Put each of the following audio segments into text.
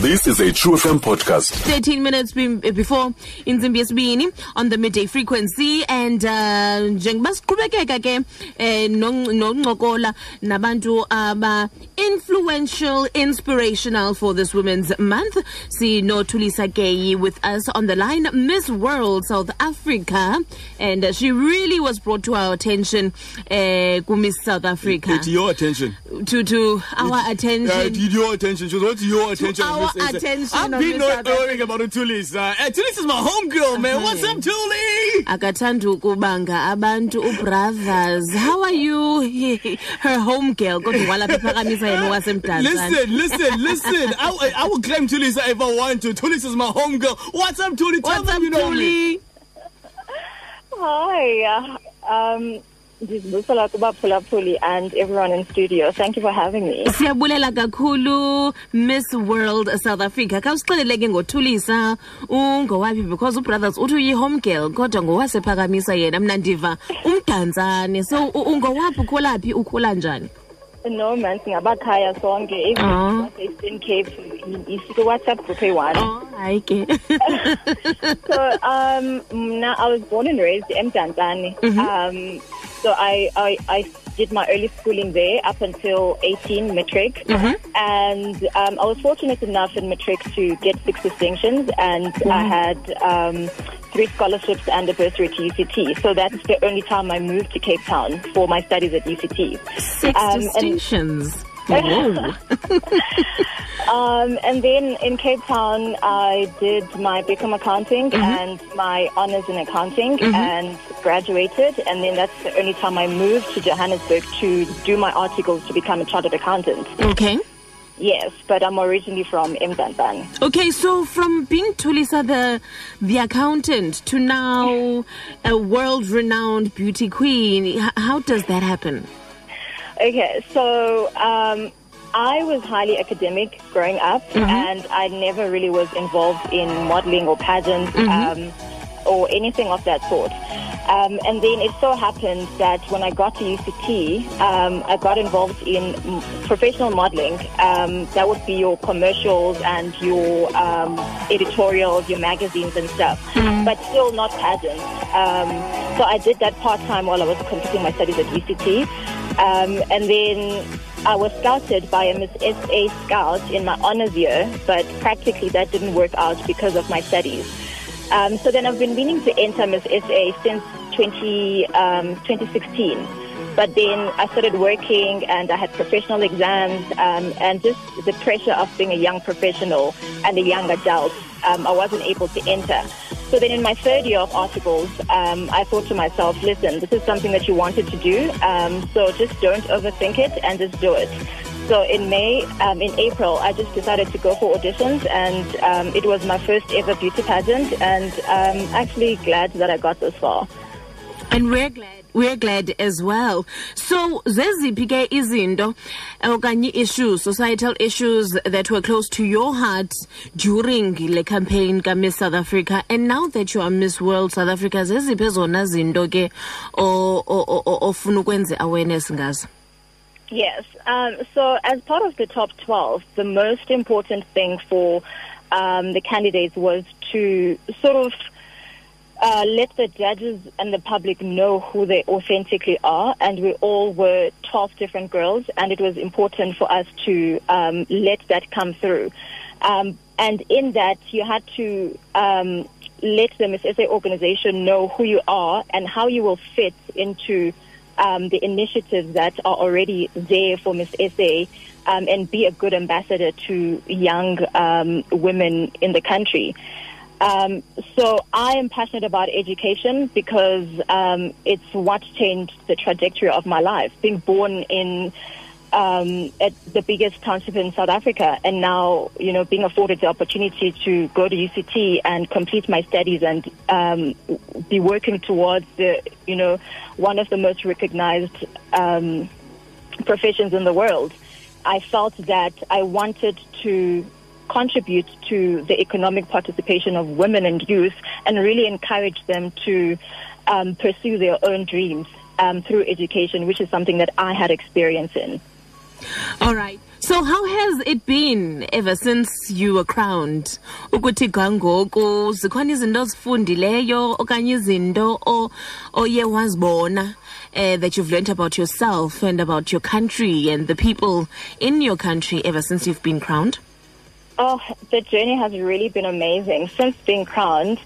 This is a True FM podcast. 13 minutes be- before inzimbi yesibini on the midday frequency and uh, njengoba siqhubekeka ke eh, nong- noncokola nabantu aba influential inspirational for this women's month See no Thulisa Keyi with us on the line miss world south africa and uh, she really was brought to our attention uh, miss south africa It's your attention. to to our Uh, attention it's your attention. She wants your attention. our Miss Issa. attention I've on been not South Africa. knowing about Thulis. Uh, uh, Thulis is my homegirl, man. What's up, Thuli? akathanda ukubanga abantu ubrothers how are you her home girl kodwa walapha ephakamisa yena wasemdantsane Listen, listen, listen. I, I, I will claim Thulis if I want to. Thulis is my homegirl. What's up, Thuli? Tell what's them up you know me. Hi, uh, um, ndizibusela kubaphulaphuli and everyone in studio. Thank you for having me. siyabulela kakhulu miss world south africa khawusixelele ke ngothulisa ungowaphi because ubrothers uthi uyi-home girl kodwa ngowasephakamisa yena mna ndiva umdantsane so ungowaphi ukholaphi ukhula njani No man, singabakhaya sonke. Even Cape, isike WhatsApp group eyi-one. oh hayi ke So, um, mna, I was born and raised in Mdantsane. Um, so I, I, I did my early schooling there up until 18 matric. And um, I was fortunate enough in matric to get six distinctions and I had um, three scholarships and a bursary to UCT. So that's the only time I moved to Cape Town for my studies at UCT. six Um, distinctions. Um, and then in Cape Town, I did my BCom accounting and my honors in accounting and graduated. And then that's the only time I moved to Johannesburg to do my articles to become a chartered accountant. okay Yes, but I'm originally from Mdantsane. Okay, so from being Thulisa the the accountant to now a world-renowned beauty queen, how does that happen? Okay, so um, I was highly academic growing up, and I never really was involved in modeling or pageants um, or anything of that sort. Um, and then it so happened that when I got to UCT, um, I got involved in professional modeling. Um, that would be your commercials and your um, editorials, your magazines and stuff, but still not pageants. Um, so I did that part time while I was completing my studies at UCT. Um, and then I was scouted by a Miss SA scout in my honors year, but practically that didn't work out because of my studies. Um, so then I've been meaning to enter Miss SA since 20, um, 2016. But then I started working and I had professional exams um, and just the pressure of being a young professional and a young adult, um, I wasn't able to enter. So then in my third year of articles, um, I thought to myself, listen, this is something that you wanted to do, um, so just don't overthink it and just do it. So in May, um, in April, I just decided to go for auditions, and um, it was my first ever beauty pageant, and I'm actually glad that I got this far. And we're glad we're glad as well. So zeziphi ke izinto okanye issues, societal issues that were close to your heart during the campaign ka Miss South Africa and now that you are Miss World South Africa zeziphi ezona zinto ke ofuna ukwenza awareness ngazo? Yes. Um, so, as part of the top 12, the most important thing for um, the candidates was to sort of uh, let the judges and the public know who they authentically are. And we all were 12 different girls, and it was important for us to um, let that come through. Um, and in that, you had to um, let the Miss SA organization know who you are and how you will fit into um, the initiatives that are already there for Miss SA um, and be a good ambassador to young um, women in the country. Um, so I am passionate about education because um, it's what changed the trajectory of my life. Being born in um, at the biggest township in South Africa, and now you know being afforded the opportunity to go to UCT and complete my studies and um, be working towards the you know one of the most recognized um, professions in the world. I felt that I wanted to contribute to the economic participation of women and youth and really encourage them to um, pursue their own dreams um, through education, which is something that I had experience in. All right. So how has it been ever since you were crowned? Ukuthi gangoku zikhona izinto ozifundileyo okanye o- oye wazibona uh, that you've learnt about yourself and about your country and the people in your country ever since you've been crowned? Oh, the journey has really been amazing. Since being crowned,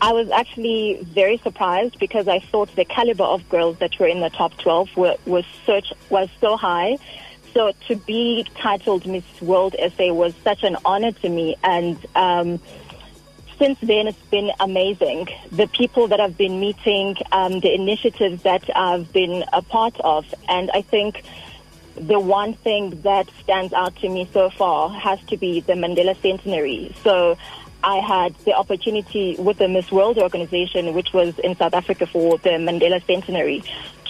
I was actually very surprised because I thought the caliber of girls that were in the top 12 were, was, such, was so high. So to be titled Miss World SA was such an honor to me. And um, since then, it's been amazing. The people that I've been meeting, um, the initiatives that I've been a part of. And I think the one thing that stands out to me so far has to be the Mandela Centenary. So I had the opportunity with the Miss World organization, which was in South Africa for the Mandela Centenary,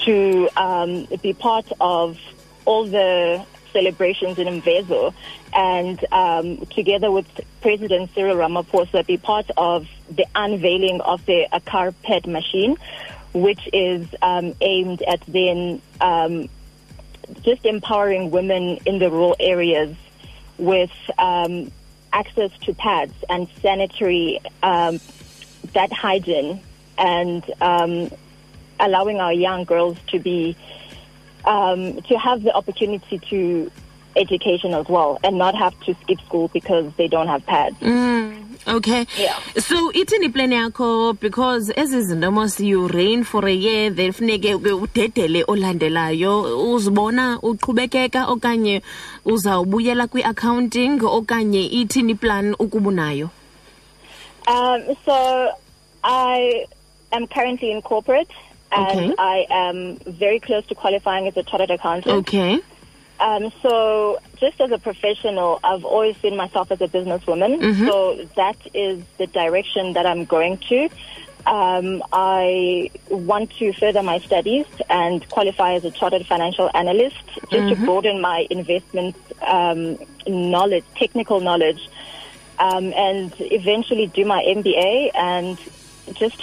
to um, be part of all the celebrations in Mvezo and um, together with President Cyril Ramaphosa be part of the unveiling of the Akar PET machine, which is um, aimed at then um, just empowering women in the rural areas with um, access to pads and sanitary um, that hygiene and um, allowing our young girls to be um, to have the opportunity to education as well and not have to skip school because they don't have pads. Okay. Yeah. So ithini plan yakho because ezi zinto mos you reign for a year then funeke ke udedele olandelayo uzibona uqhubekeka okanye uzawubuyela kwi-accounting okanye ithini plan ukubunayo Um, so I am currently in corporate and Okay. I am very close to qualifying as a chartered accountant. okay Um, so just as a professional, I've always seen myself as a businesswoman. So that is the direction that I'm going to. Um, I want to further my studies and qualify as a chartered financial analyst just to broaden my investment um, knowledge, technical knowledge, um, and eventually do my MBA and just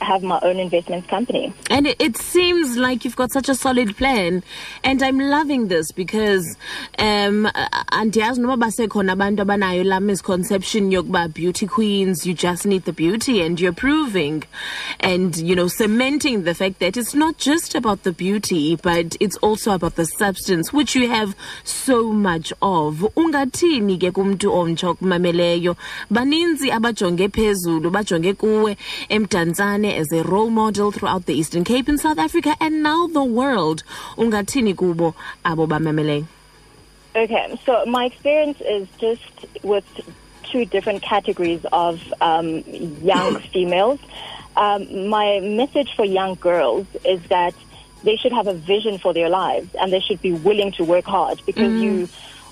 have my own investment company. And it, seems like you've got such a solid plan. And I'm loving this because um andiyazi noba basekhona abantu abanayo la misconception yokuba beauty queens, you just need the beauty and you're proving and, you know, cementing the fact that it's not just about the beauty, but it's also about the substance, which you have so much of. Ungathini ke kumntu omtsha okumameleyo? Baninzi abajonge phezulu, bajonge kuwe emdantsane as a role model throughout the Eastern Cape in South Africa and now the world. Ungathini kubo abo bamameleyo? Okay, so my experience is just with two different categories of um, young females. Um, my message for young girls is that they should have a vision for their lives and they should be willing to work hard because you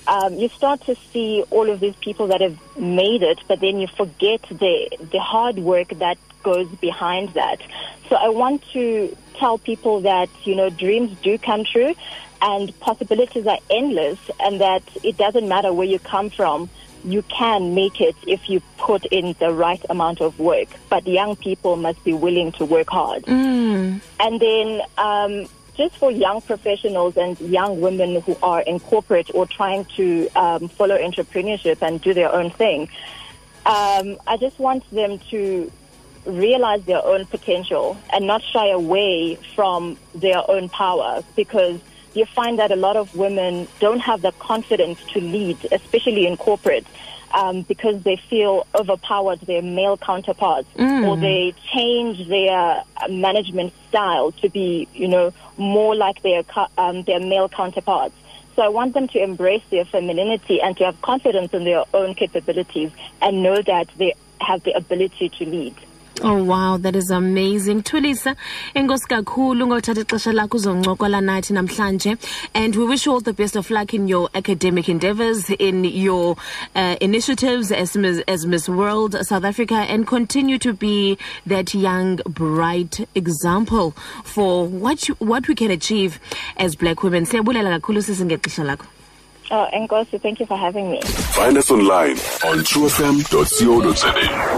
um, you start to see all of these people that have made it, but then you forget the the hard work that goes behind that. So I want to tell people that you know dreams do come true, and possibilities are endless, and that it doesn't matter where you come from. You can make it if you put in the right amount of work. But young people must be willing to work hard. And then um, just for young professionals and young women who are in corporate or trying to um, follow entrepreneurship and do their own thing, um, I just want them to realize their own potential and not shy away from their own power because you find that a lot of women don't have the confidence to lead, especially in corporate. Um, because they feel overpowered their male counterparts, or they change their uh, management style to be, you know, more like their um, their male counterparts. So I want them to embrace their femininity and to have confidence in their own capabilities and know that they have the ability to lead. Oh wow, that is amazing. Thulisa, enkosi kakhulu ngothatha ixesha lakho uzoncokola nathi namhlanje. And we wish you all the best of luck in your academic endeavors, in your uh, initiatives as Miss, as Miss World South Africa, and continue to be that young, bright example for what you, what we can achieve as black women. Siyabulela kakhulu sisi ngexesha lakho. Oh, Ngosi, thank you for having me. Find us online on truefm.co.za.